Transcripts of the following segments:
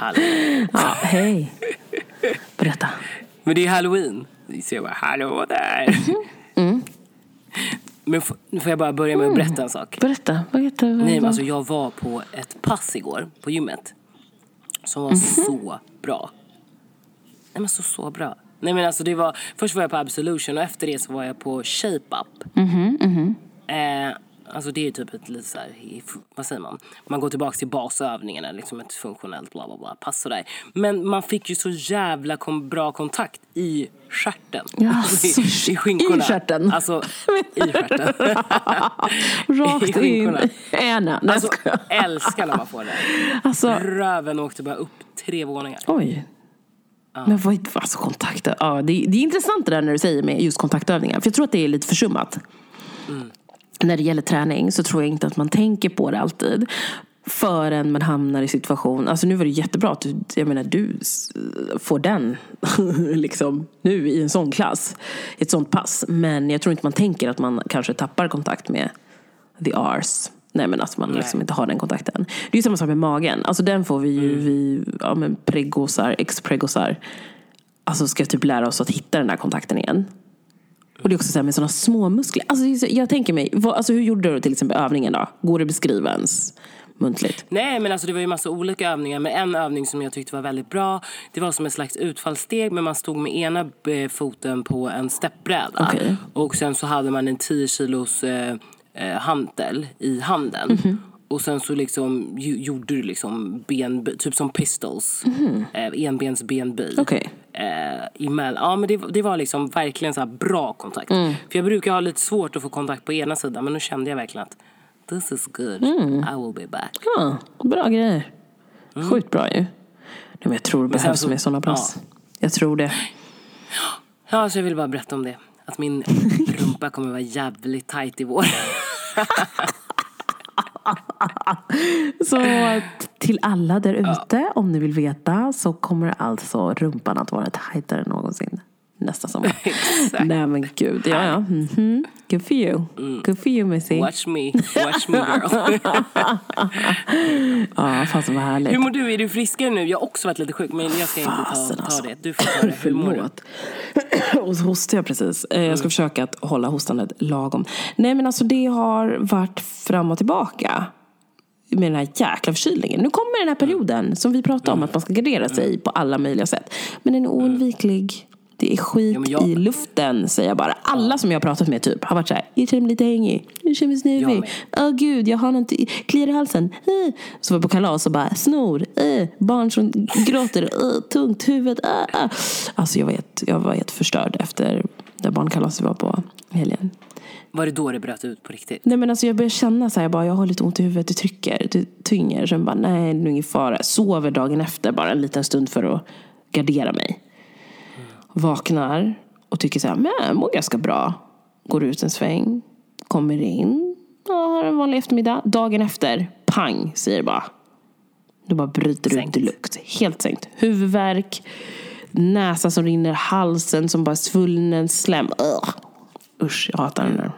Hallå. Ja, hej. Berätta. Men det är halloween. Så jag bara, hallå där. Mm. Men nu får jag bara börja med att berätta en sak. Berätta. Heter Nej, men alltså jag var på ett pass igår på gymmet. Som var så bra. Nej men så, så bra. Nej men alltså det var, först var jag på Absolution och efter det så var jag på Shape Up. Eh, alltså det är typ ett lite så här, vad säger man? Man går tillbaka till basövningarna, liksom ett funktionellt bla bla bla pass sådär. Men man fick ju så jävla kom, bra kontakt i stjärten. Ja, Alltså, i, så- I skinkorna. i stjärten? Alltså i stjärten. Rakt i in. Ärna. Nej, Alltså älskar när man får det. Alltså, Röven åkte bara upp tre våningar. oj. Men vad, alltså kontakter. Ja, det, det är intressant det där när du säger med just kontaktövningar. För jag tror att det är lite försummat. När det gäller träning så tror jag inte att man tänker på det alltid. Förrän man hamnar i situation, alltså nu var det jättebra att du, jag menar du får den liksom nu i en sån klass, i ett sånt pass. Men jag tror inte man tänker att man kanske tappar kontakt med the R's. Nej men att man liksom inte har den kontakten. Det är ju samma sak med magen. Alltså den får vi ju, vi, ja men pregosar, ex-pregosar. Alltså ska typ lära oss att hitta den där kontakten igen. Och det är också så här med sådana små muskler. Alltså jag tänker mig, vad, alltså hur gjorde du till exempel övningen då? Går det att beskriva ens muntligt? Nej men alltså det var ju massa olika övningar men en övning som jag tyckte var väldigt bra det var som ett slags utfallssteg men man stod med ena eh, foten på en steppbräda Okej. och sen så hade man en 10 kilos eh, eh, hantel i handen Mhm. och sen så liksom gjorde du liksom ben, typ som pistols, eh, enbens benböj. Mhm. Eh, emellan. Ja men det, det var liksom verkligen så bra kontakt. Mm. För jag brukar ha lite svårt att få kontakt på ena sidan men nu kände jag verkligen att this is good, Mm. I will be back. Ja, bra grejer. Sjukt bra ju. Nej, men jag tror det sen behövs så- med sådana pass. Jag tror det. Ja, så jag vill bara berätta om det. Att min rumpa kommer vara jävligt tight i vår. Så till alla där ute, om ni vill veta, så kommer alltså rumpan att vara tajtare än någonsin nästa sommar. Exakt. Nej men gud, ja ja. Mhm. Good for you. Good for you Missy. Watch me, watch me girl. Ja, fasen vad härligt. Hur mår du? Är du friskare nu? Jag har också varit lite sjuk men jag ska inte ta, Fasen, ta alltså. det. Du får ta det. Hur mår du? Och så hostar jag precis. Eh, Jag ska försöka att hålla hostandet lagom. Nej men alltså det har varit fram och tillbaka. Med den här jäkla förkylningen. Nu kommer den här perioden som vi pratade om att man ska gardera sig på alla möjliga sätt. Men den är oundviklig. Det är skit Ja, jag- i luften säger jag bara. Alla som jag har pratat med typ har varit så här. Jag känner mig lite hängig. Jag känner mig snuvig. Åh gud, jag har något kliar i halsen. Eh. Så var på kalas och bara snor. Eh. Barn som gråter. Eh. Tungt huvud. Ah. Alltså jag var, helt, jag var helt förstörd efter det barnkalaset vi var på helgen. Var det då det bröt ut på riktigt? Nej men alltså jag började känna så här, jag, bara, jag har lite ont i huvudet, det trycker, det tynger. Sen bara, nej det är ingen fara. Sover dagen efter bara en liten stund för att gardera mig. Vaknar och tycker så här, men jag mår ganska bra. Går ut en sväng, kommer in, ja, har en vanlig eftermiddag. Dagen efter, pang, säger bara. Du bara bryter Sänkt. ut deluxe. Helt sänkt. Huvudvärk, näsa som rinner, halsen som bara svullnen, slem. Ugh. Usch, jag hatar den där.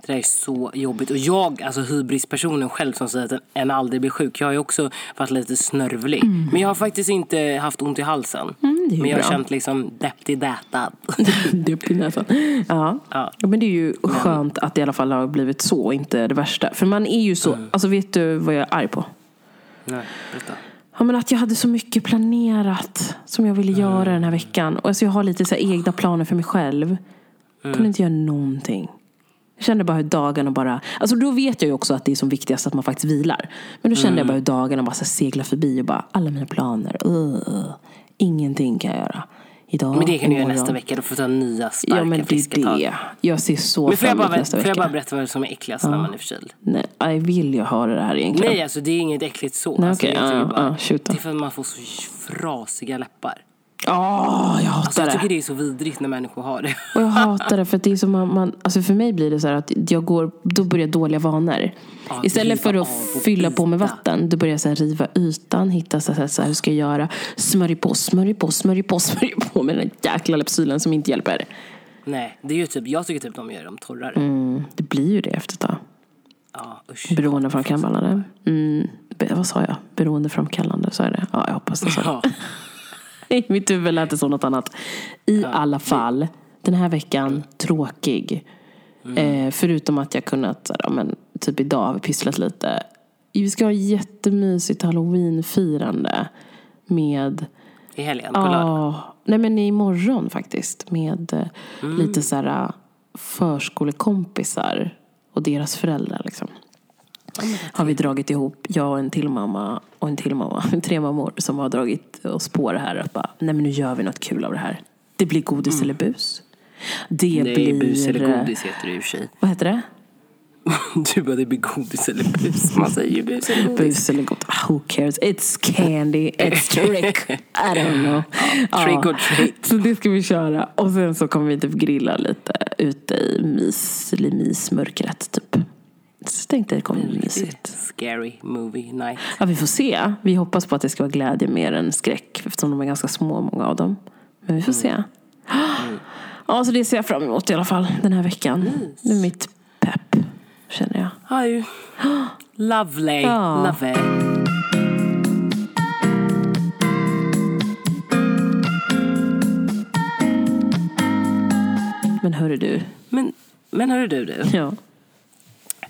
Det där är så jobbigt. Och jag, alltså hybrispersonen själv som säger att en aldrig blir sjuk. Jag har ju också varit lite snörvlig. Men jag har faktiskt inte haft ont i halsen. Mm, men jag har bra. känt liksom. Dipp i näsan. Ja. Ja. ja. Men det är ju skönt att det i alla fall har blivit så inte det värsta. För man är ju så, alltså vet du vad jag är arg på? Nej, berätta. Ja, men att jag hade så mycket planerat som jag ville göra den här veckan. Och alltså jag har lite så här egna planer för mig själv. Jag kunde inte göra någonting. Jag kände bara hur dagarna bara... Alltså då vet jag ju också att det är som viktigast att man faktiskt vilar. Men då kände jag bara hur dagarna bara seglar förbi och bara alla mina planer. Uh, ingenting kan jag göra. Idag, Men det kan du göra nästa vecka. Då får du ta nya starka Ja men det friska är tag. det. Jag ser så får fram emot bara, nästa får vecka. jag bara berätta vad som är äckligast när man är förkyld? Nej, jag vill ju höra det här egentligen. Nej, alltså det är inget äckligt så. Nej, alltså, jag tycker ja, bara- då. det är för att man får så frasiga läppar. Åh, jag hatar Alltså, jag det. tycker det är så vidrigt när människor har det. Och jag hatar det för att det är som man, man alltså för mig blir det så här att jag går, då börjar dåliga vanor. Ja, Istället för att fylla på med vatten, då börjar jag så här riva ytan, hitta så här, så här, hur ska jag göra? Smörj på, smörj på, smörj på, smörj på med den jäkla Lypsylen som inte hjälper. Nej, det är ju typ, jag tycker typ de gör dem torrare. Mm, det blir ju det efter ett tag. Ja, usch. Beroendeframkallande. Mm, vad sa jag? Beroendeframkallande, sa jag det? Ja, jag hoppas det. Så. Ja. I mitt huvud lät det som något annat. I alla fall, den här veckan, tråkig. Eh, förutom att jag kunnat, så här, ja, men, typ idag har vi pysslat lite. Vi ska ha jättemysigt halloweenfirande med I helgen, på lördag. Ja, nej men imorgon faktiskt. Med eh, Mm. lite så här förskolekompisar och deras föräldrar liksom. Har vi dragit ihop, jag och en till mamma och en till mamma, tre mammor som har dragit oss på det här att bara, nej men nu gör vi något kul av det här. Det blir godis eller bus. Det Mm. Nej, blir... bus eller eh, godis heter det i och för sig. Vad heter det? Du bara, det blir godis eller bus. Man säger ju bus eller godis. Bus eller godis. Who cares? It's candy, it's trick. I don't know. trick or treat. Så det ska vi köra. Och sen så kommer vi typ grilla lite ute i mys, eller mysmörkret typ. Så jag tänkte det kommer bli mysigt. Scary movie night. Ja, vi får se. Vi hoppas på att det ska vara glädje mer än skräck. Eftersom de är ganska små, många av dem. Men vi får se. Ja, så det ser jag fram emot i alla fall den här veckan. Det är mitt pepp, känner jag. Ja, ju. Lovely. Ja. Love it. Men hörru du. Men, men hörru du, du. Ja,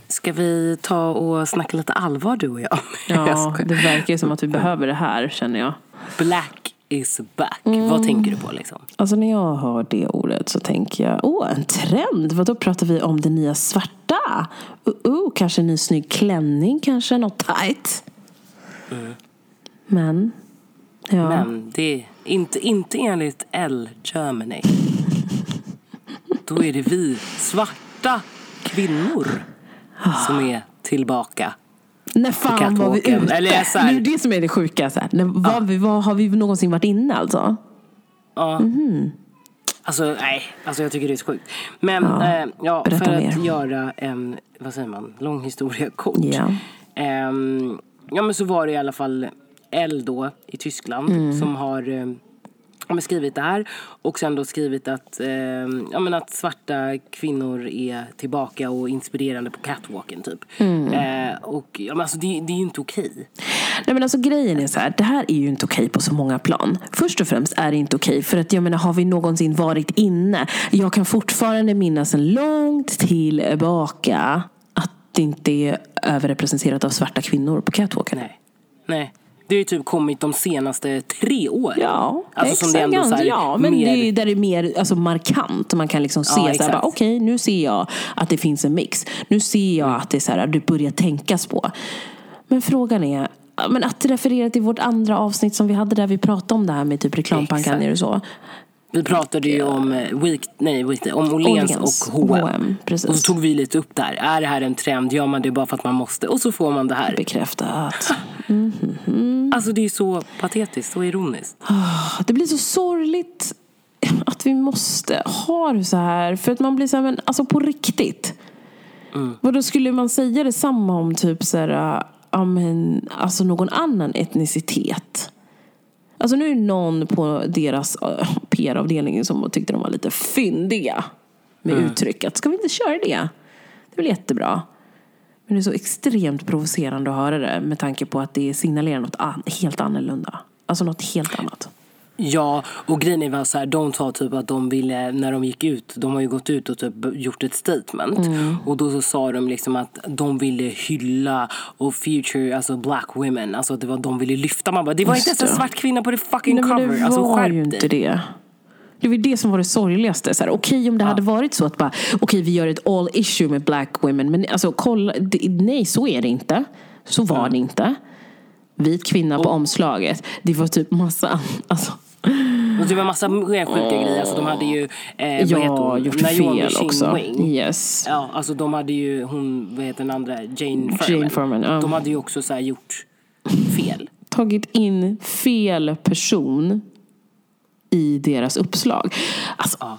Ska vi ta och snacka lite allvar du och jag? ja det verkar ju som att vi behöver det här, känner jag. Black is back. Mm. Vad tänker du på liksom? Alltså när jag hör det ordet så tänker jag, åh en trend, vad då pratar vi om det nya svarta? Uh, uh, kanske en ny snygg klänning, kanske något tight. Men, ja. Men det är inte, inte enligt L Germany. Då är det vi svarta kvinnor som är tillbaka. När fan var vi ute? Eller så här- Det är det som är det sjuka. Så här. När, var vi, var, har vi någonsin varit inne alltså? Ja. Mhm. Alltså nej, alltså jag tycker det är så sjukt. Men Ja, ja, eh, ja, för mer. att göra en, vad säger man, lång historia kort. Ja. Ehm, ja men så var det i alla fall L då i Tyskland Mm. som har eh, ja, men skrivit det här. Och sen då skrivit att, eh, ja, men att svarta kvinnor är tillbaka och inspirerande på catwalken typ. Mm. Eh, och ja, men alltså, det, det är ju inte okej. Nej men alltså grejen är så här, det här är ju inte okej på så många plan. Först och främst är det inte okej för att jag menar har vi någonsin varit inne? Jag kan fortfarande minnas en långt tillbaka att det inte är överrepresenterat av svarta kvinnor på catwalken. Nej. Nej. Det har ju typ kommit de senaste tre åren. Ja, alltså, exakt. som det ändå så här, ja, men mer... det är där det är mer alltså, markant. Man kan liksom se så här, okej nu ser jag att det finns en mix. Nu ser jag att det är så här, det börjar tänkas på. Men frågan är, ja, men att referera till vårt andra avsnitt som vi hade där vi pratade om det här med typ reklamkampanjer och så. Vi pratade ju om eh, week, nej, week, om Åhléns och H&M. H&M, precis. Och så tog vi lite upp där. Är det här en trend? Gör man det bara för att man måste? Och så får man det här. Bekräftat. Alltså det är så patetiskt och ironiskt. Det blir så sorgligt att vi måste ha det så här. För att man blir så här, men alltså på riktigt. Vad då skulle man säga detsamma om typ så här, ja, men, alltså någon annan etnicitet? Alltså nu är det någon på deras uh, PR-avdelning som tyckte de var lite fyndiga med uttrycket. Ska vi inte köra det? Det är väl jättebra. Men det är så extremt provocerande att höra det med tanke på att det signalerar något an- helt annorlunda. Alltså något helt annat. Ja, och grejen är väl så här, de sa typ att de ville, när de gick ut, de har ju gått ut och typ gjort ett statement. Och då så sa de liksom att de ville hylla och future, alltså black women. Alltså att det var de ville lyfta. Man bara, det var Just inte ens en svart kvinna på det fucking Nej, cover. det alltså skärp ju dig. inte det. Det var det som var det sorgligaste. Okej om det hade varit så att bara, okej vi gör ett all issue med black women. Men alltså kolla, nej så är det inte. Så var det inte. Vit kvinna på omslaget. Det var typ massa, alltså, Och det var massa mer sjuka grejer. Alltså de hade ju, eh, vad ja, hon? gjort Naomi fel också. Ching-Wing. Yes. Ja, alltså de hade ju, hon, vad heter den andra, Jane Furman. Jane Furman, ja. De hade ju också så här gjort fel. Tagit in fel person i deras uppslag. Alltså,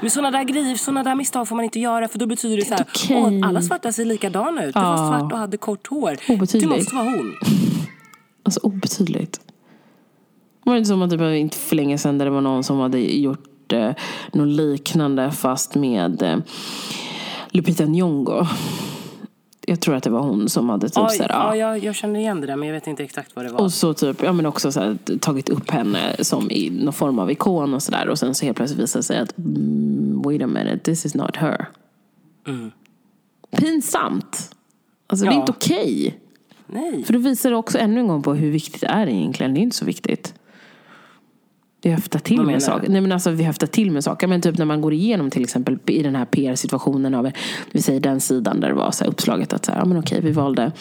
Men sådana där grejer, sådana där misstag får man inte göra för då betyder det så här, okej. åh, alla svarta ser likadana ut. Du var Ja. svart och hade kort hår. Obetydligt. Det måste vara hon. Alltså obetydligt. Var det inte som att det inte för länge sedan där det var någon som hade gjort eh, något liknande fast med eh, Lupita Nyong'o. Jag tror att det var hon som hade typ Ja, så här, ja, jag, känner igen det där men jag vet inte exakt vad det var. Och så typ, ja men också så här, tagit upp henne som i någon form av ikon och sådär. Och sen så helt plötsligt visar det sig att mm, wait a minute, this is not her. Pinsamt. Alltså det är Ja. inte okej. Nej. För det visar också ännu en gång på hur viktigt det är egentligen. Det är inte så viktigt. Vi höftar till Vad med menar saker. Nej men alltså vi höftar till med saker. Men typ när man går igenom till exempel i den här PR-situationen av, vi säger den sidan där det var så här uppslaget att så här, ja men okej vi valde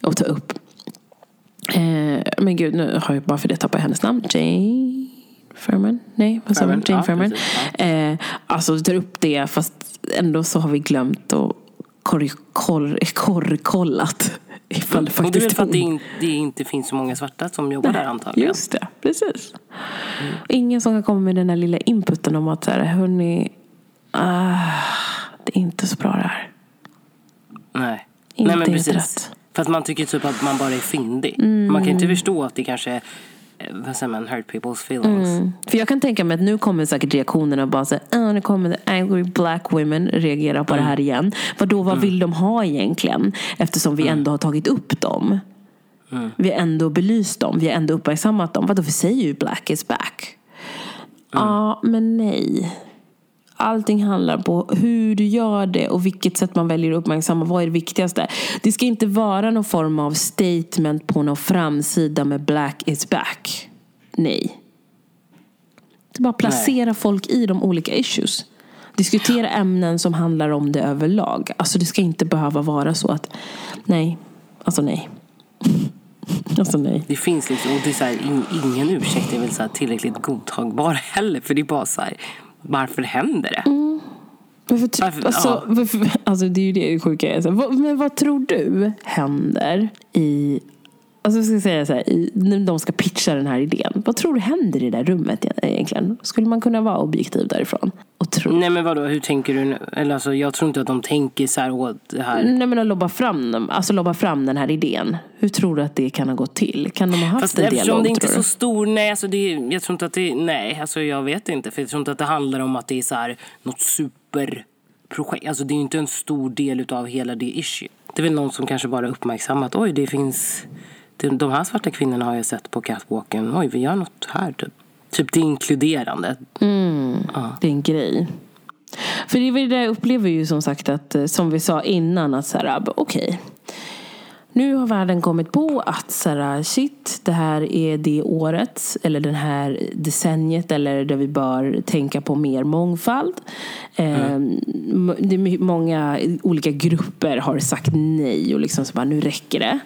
att ta upp Eh, men gud, nu har jag bara för det tappat hennes namn. Jane Furman? Nej, vad sa man? Jane ja, Furman. precis, Eh, alltså, tar upp det fast ändå så har vi glömt att korr- korr- korrkollat ifall det Och det är väl faktiskt för att det, in, det inte finns så många svarta som jobbar där antagligen. Just det, precis. Ingen som kan komma med den här lilla inputen om att så här, hörni, ah, det är inte så bra det här. Nej. Inte Nej men precis. rätt. För att man tycker typ att man bara är fyndig. Mm. Man kan inte förstå att det kanske, eh, vad säger man, hurt people's feelings. Mm. För jag kan tänka mig att nu kommer säkert reaktionerna bara så här, ah, nu kommer the angry black women reagera på det här igen. Vadå, vad vill de ha egentligen? Eftersom vi ändå har tagit upp dem. Vi har ändå belyst dem, vi har ändå uppmärksammat dem. Vadå, vi säger ju black is back. Ja, men nej. Allting handlar på hur du gör det och vilket sätt man väljer att uppmärksamma. Vad är det viktigaste? Det ska inte vara någon form av statement på någon framsida med black is back. Nej. Det är bara placera folk i de olika issues. Diskutera ämnen som handlar om det överlag. Alltså det ska inte behöva vara så att nej, alltså nej. Alltså nej. Det finns liksom, och det är så här, in, ingen ursäkt är väl så tillräckligt godtagbar heller. För det är bara så här, varför händer det? Varför, tr- Varför- alltså, ja. varför, alltså det är ju det sjuka är. Så, vad, men vad tror du händer i Alltså jag ska säga så här, när de ska pitcha den här idén. Vad tror du händer i det där rummet egentligen? Skulle man kunna vara objektiv därifrån? Och tro, Nej men vadå, hur tänker du? Eller alltså, jag tror inte att de tänker så här åt det här. Nej men att lobba fram, alltså lobba fram den här idén. Hur tror du att det kan ha gått till? Kan de ha haft Fast en eftersom dialog det inte är tror så stor, nej alltså det, jag tror inte att det, nej alltså jag vet inte. För jag tror inte att det handlar om att det är så här något superprojekt. Alltså det är inte en stor del av hela det issue. Det är väl någon som kanske bara uppmärksammat, oj det finns, det, de här svarta kvinnorna har jag sett på catwalken, oj vi gör något här typ. Typ det inkluderande. Det är en grej. För det är väl det jag upplever ju som sagt att, eh, som vi sa innan, att så här, okej. Nu har världen kommit på att så här, shit, det här är det året eller det här decenniet eller där vi bör tänka på mer mångfald. Eh, m- det är my- många olika grupper har sagt nej och liksom så bara, nu räcker det.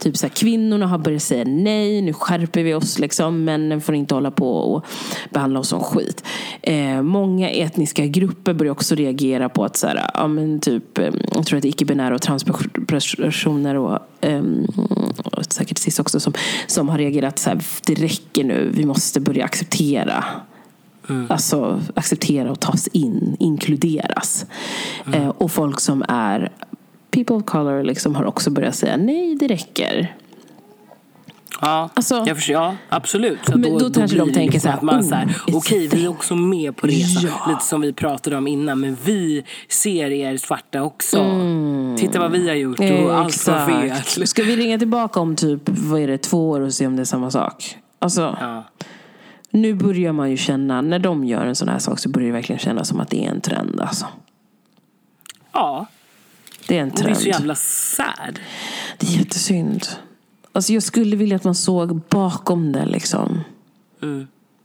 Typ så här, kvinnorna har börjat säga nej, nu skärper vi oss liksom. Männen får inte hålla på och behandla oss som skit. Eh, många etniska grupper börjar också reagera på att så här, ja, men typ, eh, jag tror att icke-binära och transpersoner och ehm, och säkert cis också som, som har reagerat så här, det räcker nu, vi måste börja acceptera Alltså acceptera och tas in, inkluderas. Eh, och folk som är people of color liksom har också börjat säga nej, det räcker. Ja, Alltså- jag förstår, ja absolut. Så Men då kanske blir de det tänker liksom så här, att man oh, så här, okej vi är också med på resan. Ja. Lite som vi pratade om innan. Men vi ser er svarta också. Mm. Titta vad vi har gjort och allt var fel. Ska vi ringa tillbaka om typ, vad är det, två år och se om det är samma sak? Alltså, Ja. nu börjar man ju känna, när de gör en sån här sak så börjar det verkligen kännas som att det är en trend alltså. ja, Det är en och det är trend. så jävla sad. Det är jättesynd. Alltså jag skulle vilja att man såg bakom det liksom.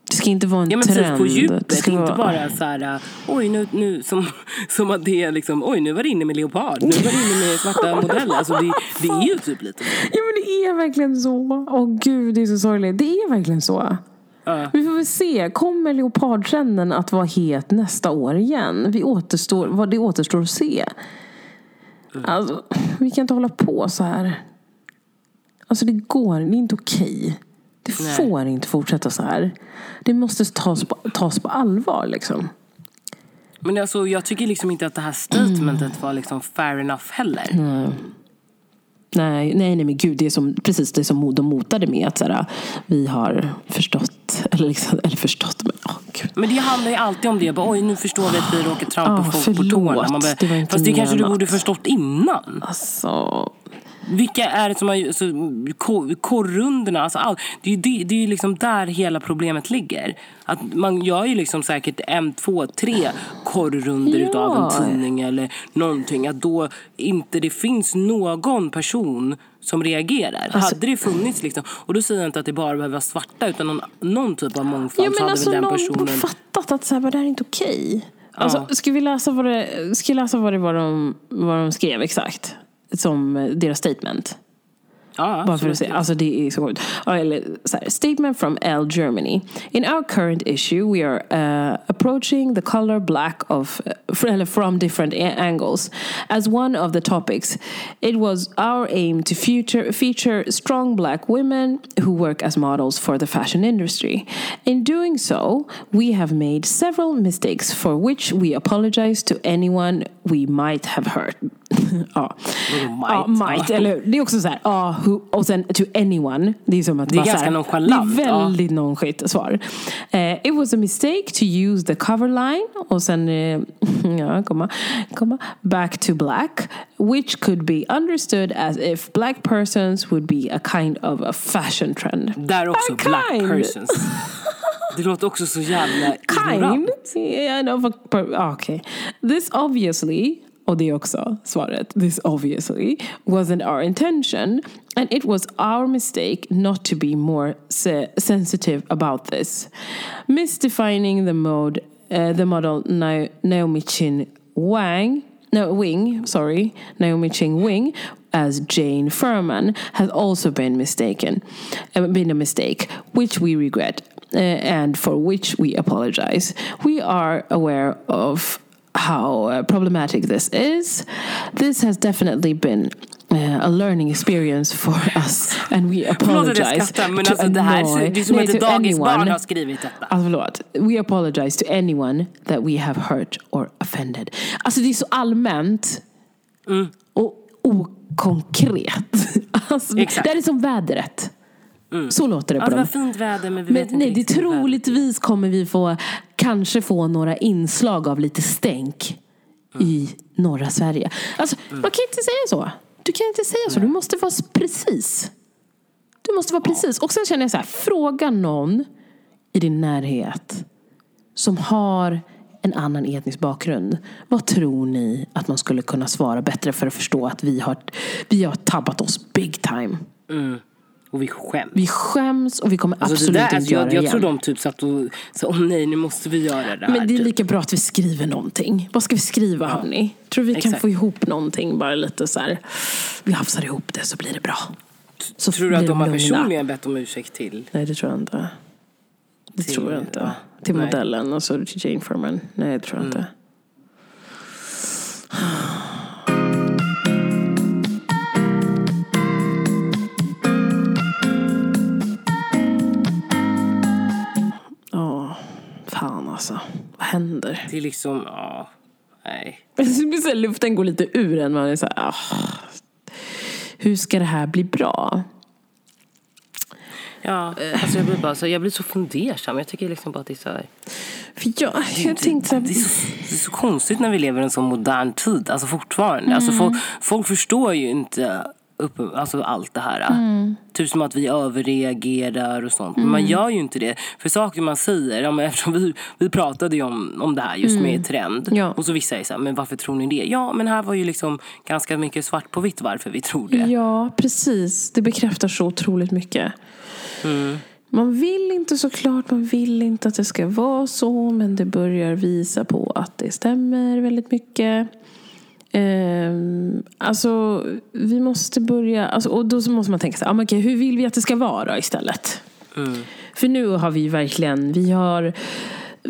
Det ska inte vara en Ja men trend. typ på Det djupet, ska inte vara- bara så här, uh, oj nu, nu som, som att det är liksom, oj nu var det inne med leopard, nu var det inne med svarta modeller. Alltså det, det är ju typ lite. Ja men det är verkligen så. Åh gud, det är så sorgligt. Det är verkligen så. Ja. Vi får väl se. Kommer leopardtrenden att vara het nästa år igen? Vi återstår, vad det återstår att se. Alltså, vi kan inte hålla på så här. Alltså det går, det är inte okej. Det Nej. får inte fortsätta så här. Det måste tas på, tas på allvar liksom. Men alltså, jag tycker liksom inte att det här statementet var liksom fair enough heller. Nej, nej, nej men gud, det är som, precis det som de motade med att så här, vi har förstått. Eller, liksom, eller förstått, men åh gud. Men det handlar ju alltid om det. Bara, Oj, nu förstår vi att vi råkar trampa Ah, folk förlåt. på tårna. Man bara, Det var inte fast det kanske du borde förstått innan. Alltså, Vilka är det som har... Alltså, ko- korrundorna, alltså all, det är ju det, det är liksom där hela problemet ligger. Att man gör ju liksom säkert en, två, tre korrundor Ja. utav en tidning eller någonting. Att då inte det finns någon person som reagerar. Alltså- hade det funnits liksom, och då säger jag inte att det bara behöver vara svarta utan någon, någon typ av mångfald ja, så hade alltså väl den någon personen... fattat att så här, det här är inte okej. Alltså, ska vi läsa vad det, ska läsa vad det var de, vad de skrev exakt? Som deras statement. Ja, Bara för att se. Alltså det är så sjukt. Eller så här, Statement from L Germany. In our current issue we are uh, approaching the color black of, uh, from different angles. As one of the topics, it was our aim to future, feature strong black women who work as models for the fashion industry. In doing so, we have made several mistakes for which we apologize to anyone we might have hurt. ja. Vadå ja, might? might. Eller, det är också så här, ja, who, och sen to anyone. Det är som att Det är ganska här, nonchalant, Det är ja. väldigt nonchalant svar. Eh, it was a mistake to use the cover line och sen, eh, ja, komma, komma, back to black. Which could be understood as if black persons would be a kind of a fashion trend. Där också, A black kind. persons. Det låter också så jävla Kind? ignorant. Yeah, no, per- ah, okay. This obviously, och det är också svaret, this obviously wasn't our intention and it was our mistake not to be more se- sensitive about this. Misdefining the mode, uh, the model Na- Naomi Chin Wang, no, Wing, sorry, Naomi Ching Wing as Jane Furman has also been mistaken, uh, been a mistake, which we regret uh, and for which we apologize. We are aware of how uh, problematic this is. This has definitely been uh, a learning experience for us and we Förlåt att jag apologize skrattar men to alltså det här annoy- det är som Nej, ett dagisbarn har skrivit detta. Alltså förlåt. We apologize to anyone that we have hurt or offended. Alltså det är så allmänt Mm. och okonkret. Alltså, Exakt. det är som vädret. Så låter det på Ja, det var dem. fint väder men vi Men vet inte nej, det troligtvis kommer vi få kanske få några inslag av lite stänk i norra Sverige. Alltså, man kan inte säga så. Du kan inte säga så. Du måste vara precis. Du måste vara precis. Och sen känner jag så här, fråga någon i din närhet som har en annan etnisk bakgrund. Vad tror ni att man skulle kunna svara bättre för att förstå att vi har, vi har tabbat oss big time? Och vi skäms. Vi skäms och vi kommer Alltså absolut där, inte alltså göra jag, det jag igen. tror de typ satt och sa åh nej nu måste vi göra det här. Men det är typ. lika bra att vi skriver någonting. Vad ska vi skriva hörni? Tror vi kan exakt. få ihop någonting bara lite så här. Vi hafsar ihop det så blir det bra. Så Tror du att de har personligen bett om ursäkt till? Nej det tror jag inte. Det Till- tror jag inte. ja, Till modellen och så till Jane Furman. Nej det tror jag inte. Alltså. Vad händer? Det är liksom, ja, nej. Så här, luften går lite ur en. Man är så här, ah, hur ska det här bli bra? Ja, alltså jag blir bara så, jag blir så fundersam. Jag tycker liksom bara att det är så här, För jag, jag tänkte så det, är här, så, det är så konstigt när vi lever i en så modern tid. Alltså fortfarande. Alltså folk, folk förstår ju inte upp, alltså allt det här. Typ som att vi överreagerar och sånt. Men man gör ju inte det. För saker man säger, ja, men eftersom vi, vi pratade ju om, om det här just med trend. Ja. Och så vissa är så här, men varför tror ni det? Ja, men här var ju liksom ganska mycket svart på vitt varför vi tror det. Ja, precis. Det bekräftar så otroligt mycket. Man vill inte såklart, man vill inte att det ska vara så. Men det börjar visa på att det stämmer väldigt mycket. Ehm, alltså, vi måste börja... Alltså, och då så måste man tänka så här, ah, okej, hur vill vi att det ska vara istället? För nu har vi verkligen, vi har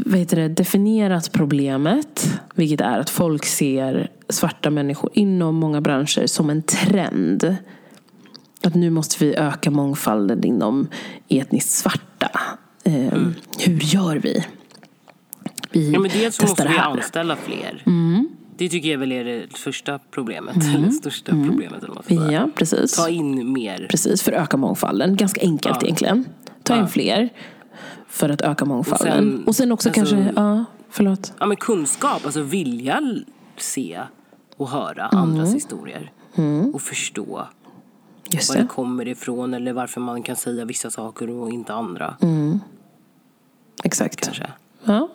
vad heter det, definierat problemet. Vilket är att folk ser svarta människor inom många branscher som en trend. Att nu måste vi öka mångfalden inom etniskt svarta. Ehm, Hur gör vi? Vi Ja, men dels testar måste det vi. Mm. anställa fler. Det tycker jag väl är det första problemet. Eller största problemet. Eller säga. Ja, precis. Ta in mer. Precis, för att öka mångfalden. Ganska enkelt egentligen. Ta in fler. för att öka mångfalden. Och sen, och sen också alltså- kanske, ja, förlåt. Ja, men kunskap, alltså vilja se och höra Mm. andras historier. Och förstå Just var det det. kommer ifrån eller varför man kan säga vissa saker och inte andra. Mm. Exakt. Kanske. Ja,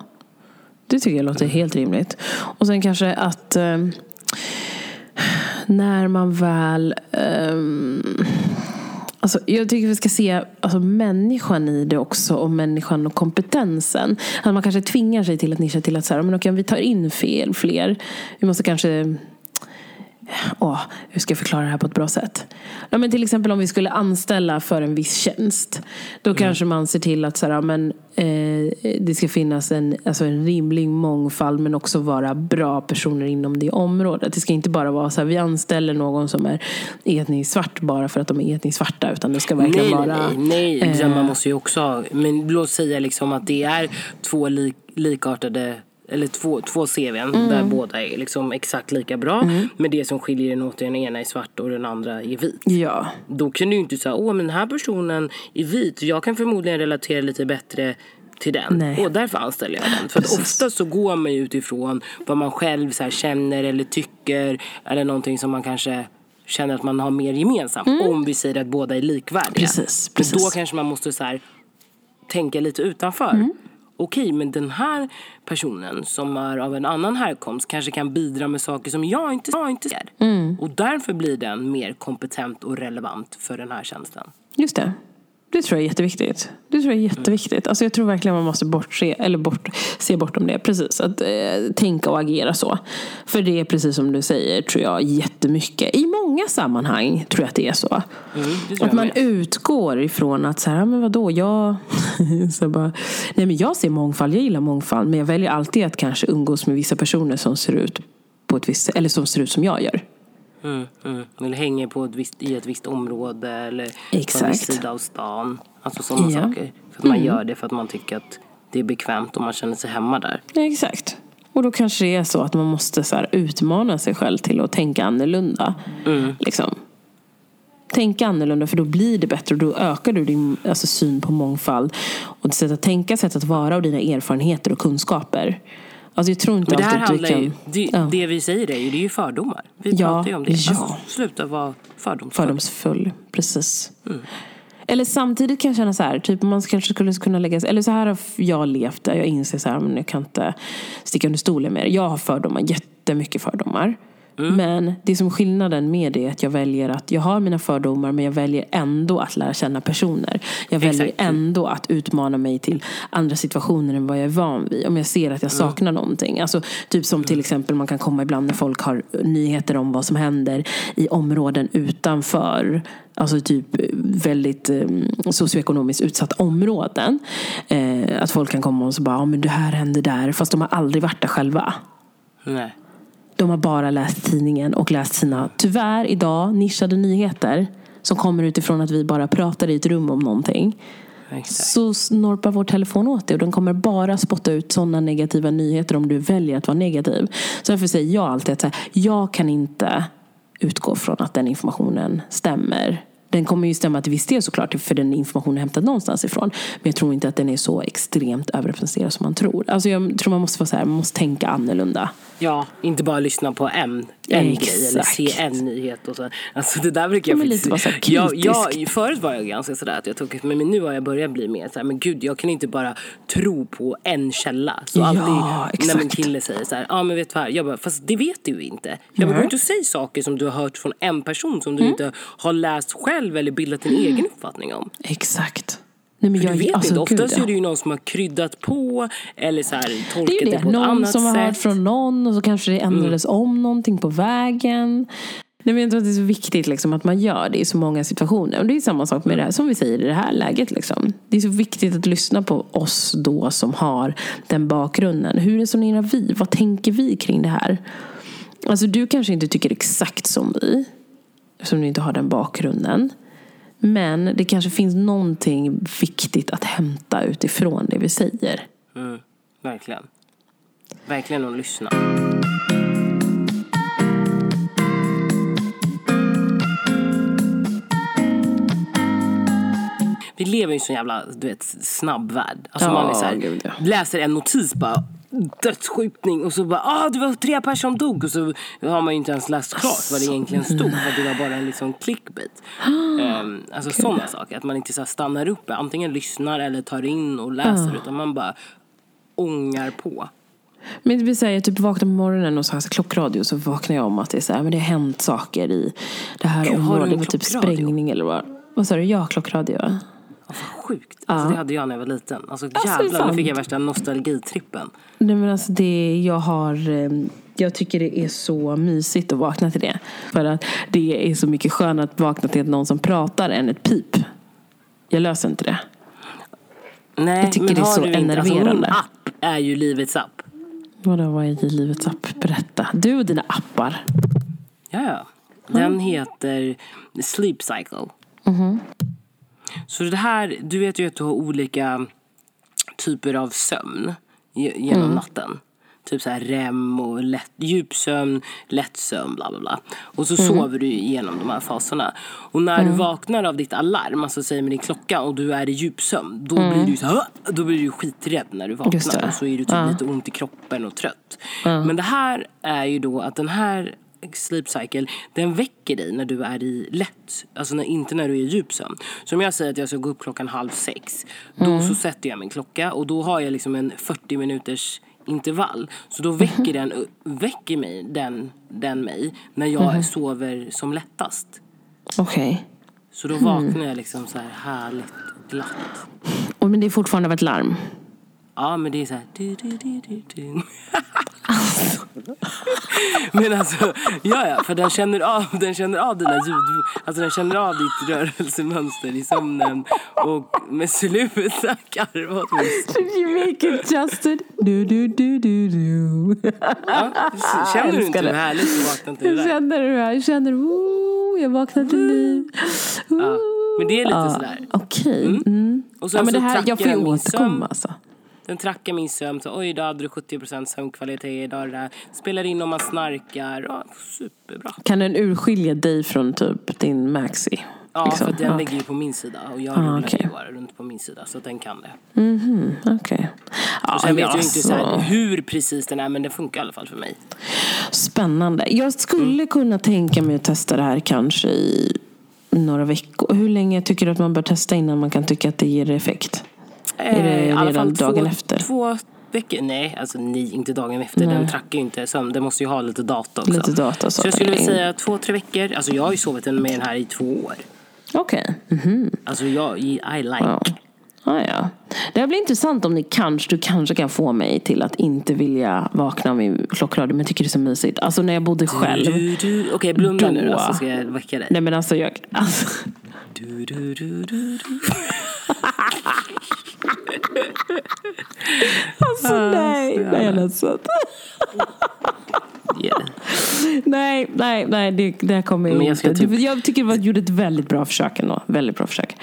det tycker jag låter helt rimligt. Och sen kanske att eh, när man väl... Eh, alltså jag tycker vi ska se alltså, människan i det också och människan och kompetensen. Att man kanske tvingar sig till att nischa till att så här, men okej, om vi tar in fel, fler. Vi måste kanske Åh, hur ska jag förklara det här på ett bra sätt? Ja, men till exempel om vi skulle anställa för en viss tjänst. Då kanske man ser till att så här, men, eh, det ska finnas en, alltså en rimlig mångfald men också vara bra personer inom det området. Det ska inte bara vara så här, vi anställer någon som är etniskt svart bara för att de är etniskt svarta. Utan det ska verkligen Nej, vara... nej, nej. eh, man måste ju också ha, men låt säga liksom att det är två lik, likartade eller två, två CVn Mm. där båda är liksom exakt lika bra. Men det som skiljer den åt är den ena är svart och den andra är vit. Ja, Då kan du ju inte säga, åh men den här personen är vit. Jag kan förmodligen relatera lite bättre till den. Nej. Och därför anställer jag den. För att Precis. ofta så går man ju utifrån vad man själv så känner eller tycker. Eller någonting som man kanske känner att man har mer gemensamt. Om vi säger att båda är likvärdiga. Mm. Precis, Men då precis. kanske man måste så här, tänka lite utanför. Mm. Okej, men den här personen som är av en annan härkomst kanske kan bidra med saker som jag inte, jag inte ser. Mm. Och därför blir den mer kompetent och relevant för den här tjänsten. just det. Det tror jag är jätteviktigt. Det tror jag är jätteviktigt. Alltså jag tror verkligen man måste bortse, eller bort, se bortom det. Precis, att eh, tänka och agera så. För det är precis som du säger, tror jag, jättemycket. I många sammanhang tror jag att det är så. Mm, det Att man med. utgår ifrån att så här, men vadå, jag, så bara, nej, men jag ser mångfald, jag gillar mångfald. Men jag väljer alltid att kanske umgås med vissa personer som ser ut på ett visst eller som ser ut som jag gör. Mm, mm. Eller hänger på ett visst, i ett visst område eller på en Exakt. viss sida av stan. Alltså sådana. Mm. saker. För att man gör det för att man tycker att det är bekvämt och man känner sig hemma där. Exakt. Och då kanske det är så att man måste så utmana sig själv till att tänka annorlunda. Liksom. Tänka annorlunda för då blir det bättre och då ökar du din alltså, syn på mångfald. Och ditt sätt att tänka, sätt att vara och dina erfarenheter och kunskaper. Alltså jag tror inte Men det här handlar du ju, kan... det, ja, det vi säger är ju, det är ju fördomar. Vi Ja, pratar ju om det. ja. Alltså, sluta vara fördomsfull. fördomsfull. Precis. Mm. Eller samtidigt kan jag känna så här, typ man kanske skulle kunna lägga sig, eller så här har jag levt där, jag inser så här, men jag kan inte sticka under stolen med det. Jag har fördomar, jättemycket fördomar. Mm. Men det som skillnaden med det är att jag väljer att, jag har mina fördomar men jag väljer ändå att lära känna personer. Jag väljer Exakt. ändå att utmana mig till andra situationer än vad jag är van vid. Om jag ser att jag saknar någonting. Alltså, typ som till exempel man kan komma ibland när folk har nyheter om vad som händer i områden utanför Alltså typ väldigt eh, socioekonomiskt utsatta områden. Eh, att folk kan komma och så bara, ja men det här händer där. Fast de har aldrig varit där själva. Nej. De har bara läst tidningen och läst sina, tyvärr idag, nischade nyheter. Som kommer utifrån att vi bara pratar i ett rum om någonting. Exakt. Så snorpar vår telefon åt det och den kommer bara spotta ut sådana negativa nyheter om du väljer att vara negativ. Så därför säger jag alltid att här, jag kan inte utgå från att den informationen stämmer. Den kommer ju stämma till viss del såklart för den informationen är hämtad någonstans ifrån. Men jag tror inte att den är så extremt överrepresenterad som man tror. Alltså jag tror man måste vara så här, man måste tänka annorlunda. Ja, inte bara lyssna på en, en grej eller se en nyhet. Och så. Alltså det där brukar jag men faktiskt... lite så jag, jag, förut var jag ganska sådär att jag tog men nu har jag börjat bli mer såhär, men gud jag kan inte bara tro på en källa. Så Ja, alltid när exakt. min kille säger såhär, ja ah, men vet du vad, jag bara, fast det vet du ju inte. Jag bara, Nej. går inte och säg saker som du har hört från en person som Mm. du inte har läst själv eller bildat en egen uppfattning om. Exakt. Nej, men jag, du vet alltså, inte, gud, oftast ja. är det ju någon som har kryddat på eller så här, tolkat Det det, det. på ett Någon annat som har sätt. hört från någon och så kanske det ändrades om någonting på vägen. Nej, men jag tror att det är så viktigt liksom, att man gör det i så många situationer. Och det är samma sak med det här, som vi säger i det här läget. Liksom. Det är så viktigt att lyssna på oss då som har den bakgrunden. Hur resonerar vi? Vad tänker vi kring det här? Alltså du kanske inte tycker exakt som vi. Eftersom du inte har den bakgrunden. Men det kanske finns någonting viktigt att hämta utifrån det vi säger. Mm, verkligen. Verkligen att lyssna. Vi lever i en sån jävla du vet, snabb värld. Alltså Ja, man är så här, gud, ja. läser en notis bara dödsskjutning och så bara ah det var tre personer som dog och så har man ju inte ens läst klart vad det egentligen stod för att det var bara en liksom clickbait. um, alltså sådana saker, att man inte så stannar upp, antingen lyssnar eller tar in och läser utan man bara ångar på. Men det vill säga, jag typ vaknar på morgonen och så har jag så klockradio så vaknar jag om att det är så här, men det har hänt saker i det här Gud, området. med typ sprängning eller vad. Vad sa du? Ja, klockradio. Vad sjukt. Alltså, det hade jag när jag var liten. Alltså jävlar, nu fick jag värsta nostalgitrippen. Nej men alltså det, jag har, eh, jag tycker det är så mysigt att vakna till det. För att det är så mycket skönare att vakna till någon som pratar än ett pip. Jag löser inte det. Nej, Jag tycker men det är så du inte, alltså, min enerverande. app är ju livets app. Vadå, vad är livets app? Berätta. Du och dina appar. Ja, ja. Den heter Sleep Cycle. Så det här, du vet ju att du har olika typer av sömn ge- genom natten. Typ så här REM och lätt, djupsömn, lättsömn, bla bla bla. Och så sover du igenom de här faserna. Och när du vaknar av ditt alarm, alltså säger med din klocka och du är i djupsömn, då blir du så här, då blir du skiträdd när du vaknar. Och så är du typ lite ont i kroppen och trött. Men det här är ju då att den här sleep cycle, den väcker dig när du är i lätt, alltså när, inte när du är i djupsömn. Så om jag säger att jag ska gå upp klockan halv sex, då så sätter jag min klocka och då har jag liksom en 40 minuters intervall. Så då väcker den, väcker mig, den, den mig när jag sover som lättast. Okej. Så då vaknar jag liksom så här härligt glatt. Och Men det är fortfarande av ett larm. Ja, men det är så här... Du, du, du, du, du. men alltså, ja, ja, för den känner av, den känner av dina ljud. Alltså den känner av ditt rörelsemönster i sömnen. Och med sluta garva åt mig. You make it Justin. Du, du, du, du, du. Ja, känner du inte hur härligt att vakna till det där? känner det här. Jag känner, oh, jag vaknade till liv. Ja, men det är lite Ja, sådär. Okej. Mm. Och sen Ja, men så det här, jag får ju återkomma alltså. Den trackar min sömn. Så, Oj, då hade du 70% sömnkvalitet idag. Det där. Spelar in om man snarkar. Ja, superbra. Kan den urskilja dig från typ din Maxi? Ja, Liksom? för den Ja, ligger ju på min sida. Och jag Ah, rullar ju bara runt på min sida. Så den kan det. Okej. Ja, Och sen vet men jag ju inte så här, alltså, hur precis den är. Men den funkar i alla fall för mig. Spännande. Jag skulle kunna tänka mig att testa det här kanske i några veckor. Hur länge tycker du att man bör testa innan man kan tycka att det ger effekt? Är det Eh, i alla redan fall dagen två, efter? Två veckor. Nej, alltså nej, inte dagen efter. Den trackar ju inte sömn. Den måste ju ha lite data också. Lite data, så. Så jag skulle vilja säga två, tre veckor. Alltså jag har ju sovit med den här i två år. Okej. Mhm. Alltså jag, I like. Ja. Ah, ja. Det här blir intressant om ni kanske, du kanske kan få mig till att inte vilja vakna min klockradio men tycker det är så mysigt. Alltså när jag bodde själv. Du, du. Okej, blunda nu Då. så ska jag väcka dig. Nej men alltså jag, alltså, Du, du, du, du, du. alltså nej, nej jag är ledsen. Yeah. Nej, nej, nej, det, det här kommer Men jag inte. typ- Jag tycker att du gjorde ett väldigt bra försök ändå. Väldigt bra försök.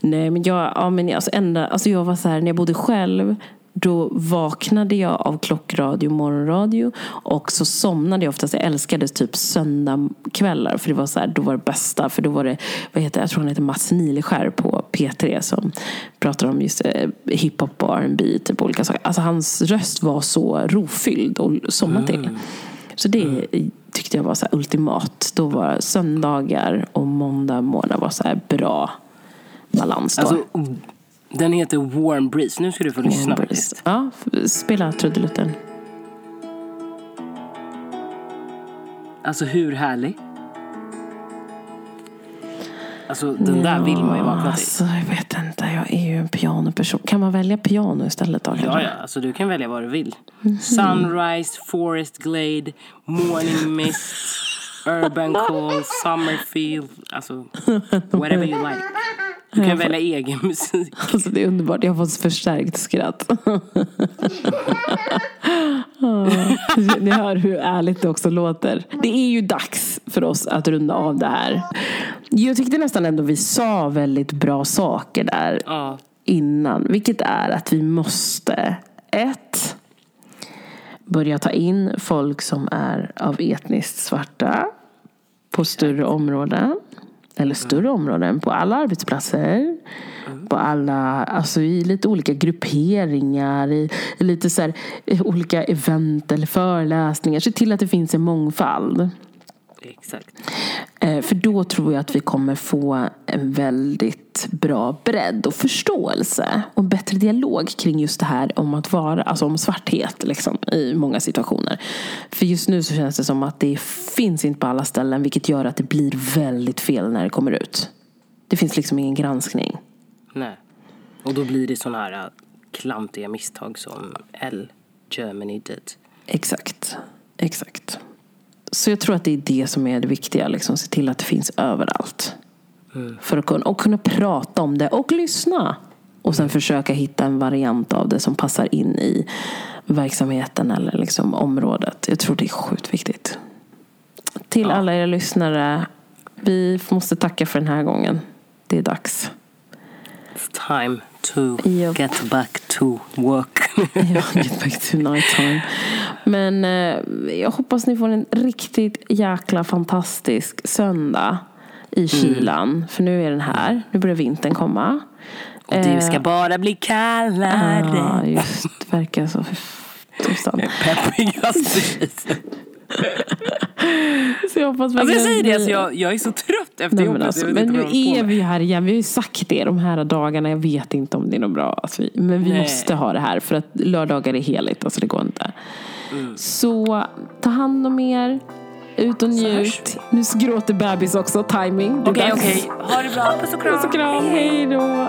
Nej, men jag, ja, men alltså, ända, alltså jag var så här, när jag bodde själv, då vaknade jag av klockradio, morgonradio och så somnade jag oftast. Jag älskade typ söndagkvällar för det var så här, då var det bästa. För då var det, vad heter, jag tror han heter Mats Nileskär på P3 som pratar om just eh, hiphop och R&B typ olika saker. Alltså hans röst var så rofylld att somna till. Så det tyckte jag var så ultimat. Då var söndagar och måndag morgnar var så här bra balans. Då. Alltså, den heter Warm Breeze. Nu ska du få lyssna faktiskt. Ja, spela trudelutten. Alltså hur härlig? Alltså den där vill man ju vakna till. Alltså, jag vet inte, jag är ju en pianoperson. Kan man välja piano istället då? Ja, ja, alltså du kan välja vad du vill. Sunrise, Forest Glade, Morning Mist, Urban Call, Summerfield. Alltså, whatever you like. Du kan välja egen musik. Alltså det är underbart, jag har fått förstärkt skratt. Ni hör hur ärligt det också låter. Det är ju dags för oss att runda av det här. Jag tyckte nästan ändå vi sa väldigt bra saker där Ja. innan. Vilket är att vi måste, ett, börja ta in folk som är av etniskt svarta på större områden. Eller större områden på alla arbetsplatser. På alla, alltså i lite olika grupperingar, i, i lite så här, olika event eller föreläsningar. Se till att det finns en mångfald. Exakt. Eh, För då tror jag att vi kommer få en väldigt bra bredd och förståelse och bättre dialog kring just det här om att vara, alltså om svarthet liksom, i många situationer. För just nu så känns det som att det finns inte på alla ställen vilket gör att det blir väldigt fel när det kommer ut. Det finns liksom ingen granskning. Nej. Och då blir det sådana här äh, klantiga misstag som L. Germany did. Exakt. Exakt. Så jag tror att det är det som är det viktiga. Liksom, se till att det finns överallt. För att kunna, och kunna prata om det och lyssna. Och sen försöka hitta en variant av det som passar in i verksamheten eller liksom området. Jag tror det är sjukt viktigt. Till alla era lyssnare. Vi måste tacka för den här gången. Det är dags. It's time to Japp. get back to work. Ja, get back to night time. Men eh, jag hoppas ni får en riktigt jäkla fantastisk söndag i kylan. För nu är den här. Nu börjar vintern komma. Och det ska bara bli kallare. Ja, just. Verkar så. Tusan. Så jag hoppas Alltså jag säger det, alltså jag, jag är så trött efter Nej, jobbet. men, alltså, jag vet men nu är vi här igen. Vi har ju sagt det de här dagarna. Jag vet inte om det är något bra. Alltså, men vi Nej. måste ha det här för att lördagar är heligt. Alltså det går inte. Mm. Så ta hand om er. Ut och njut. Nu gråter bebis också. Timing. Är Okej, dags. okej. Ha det bra. Puss och kram. Puss och kram. Hej då.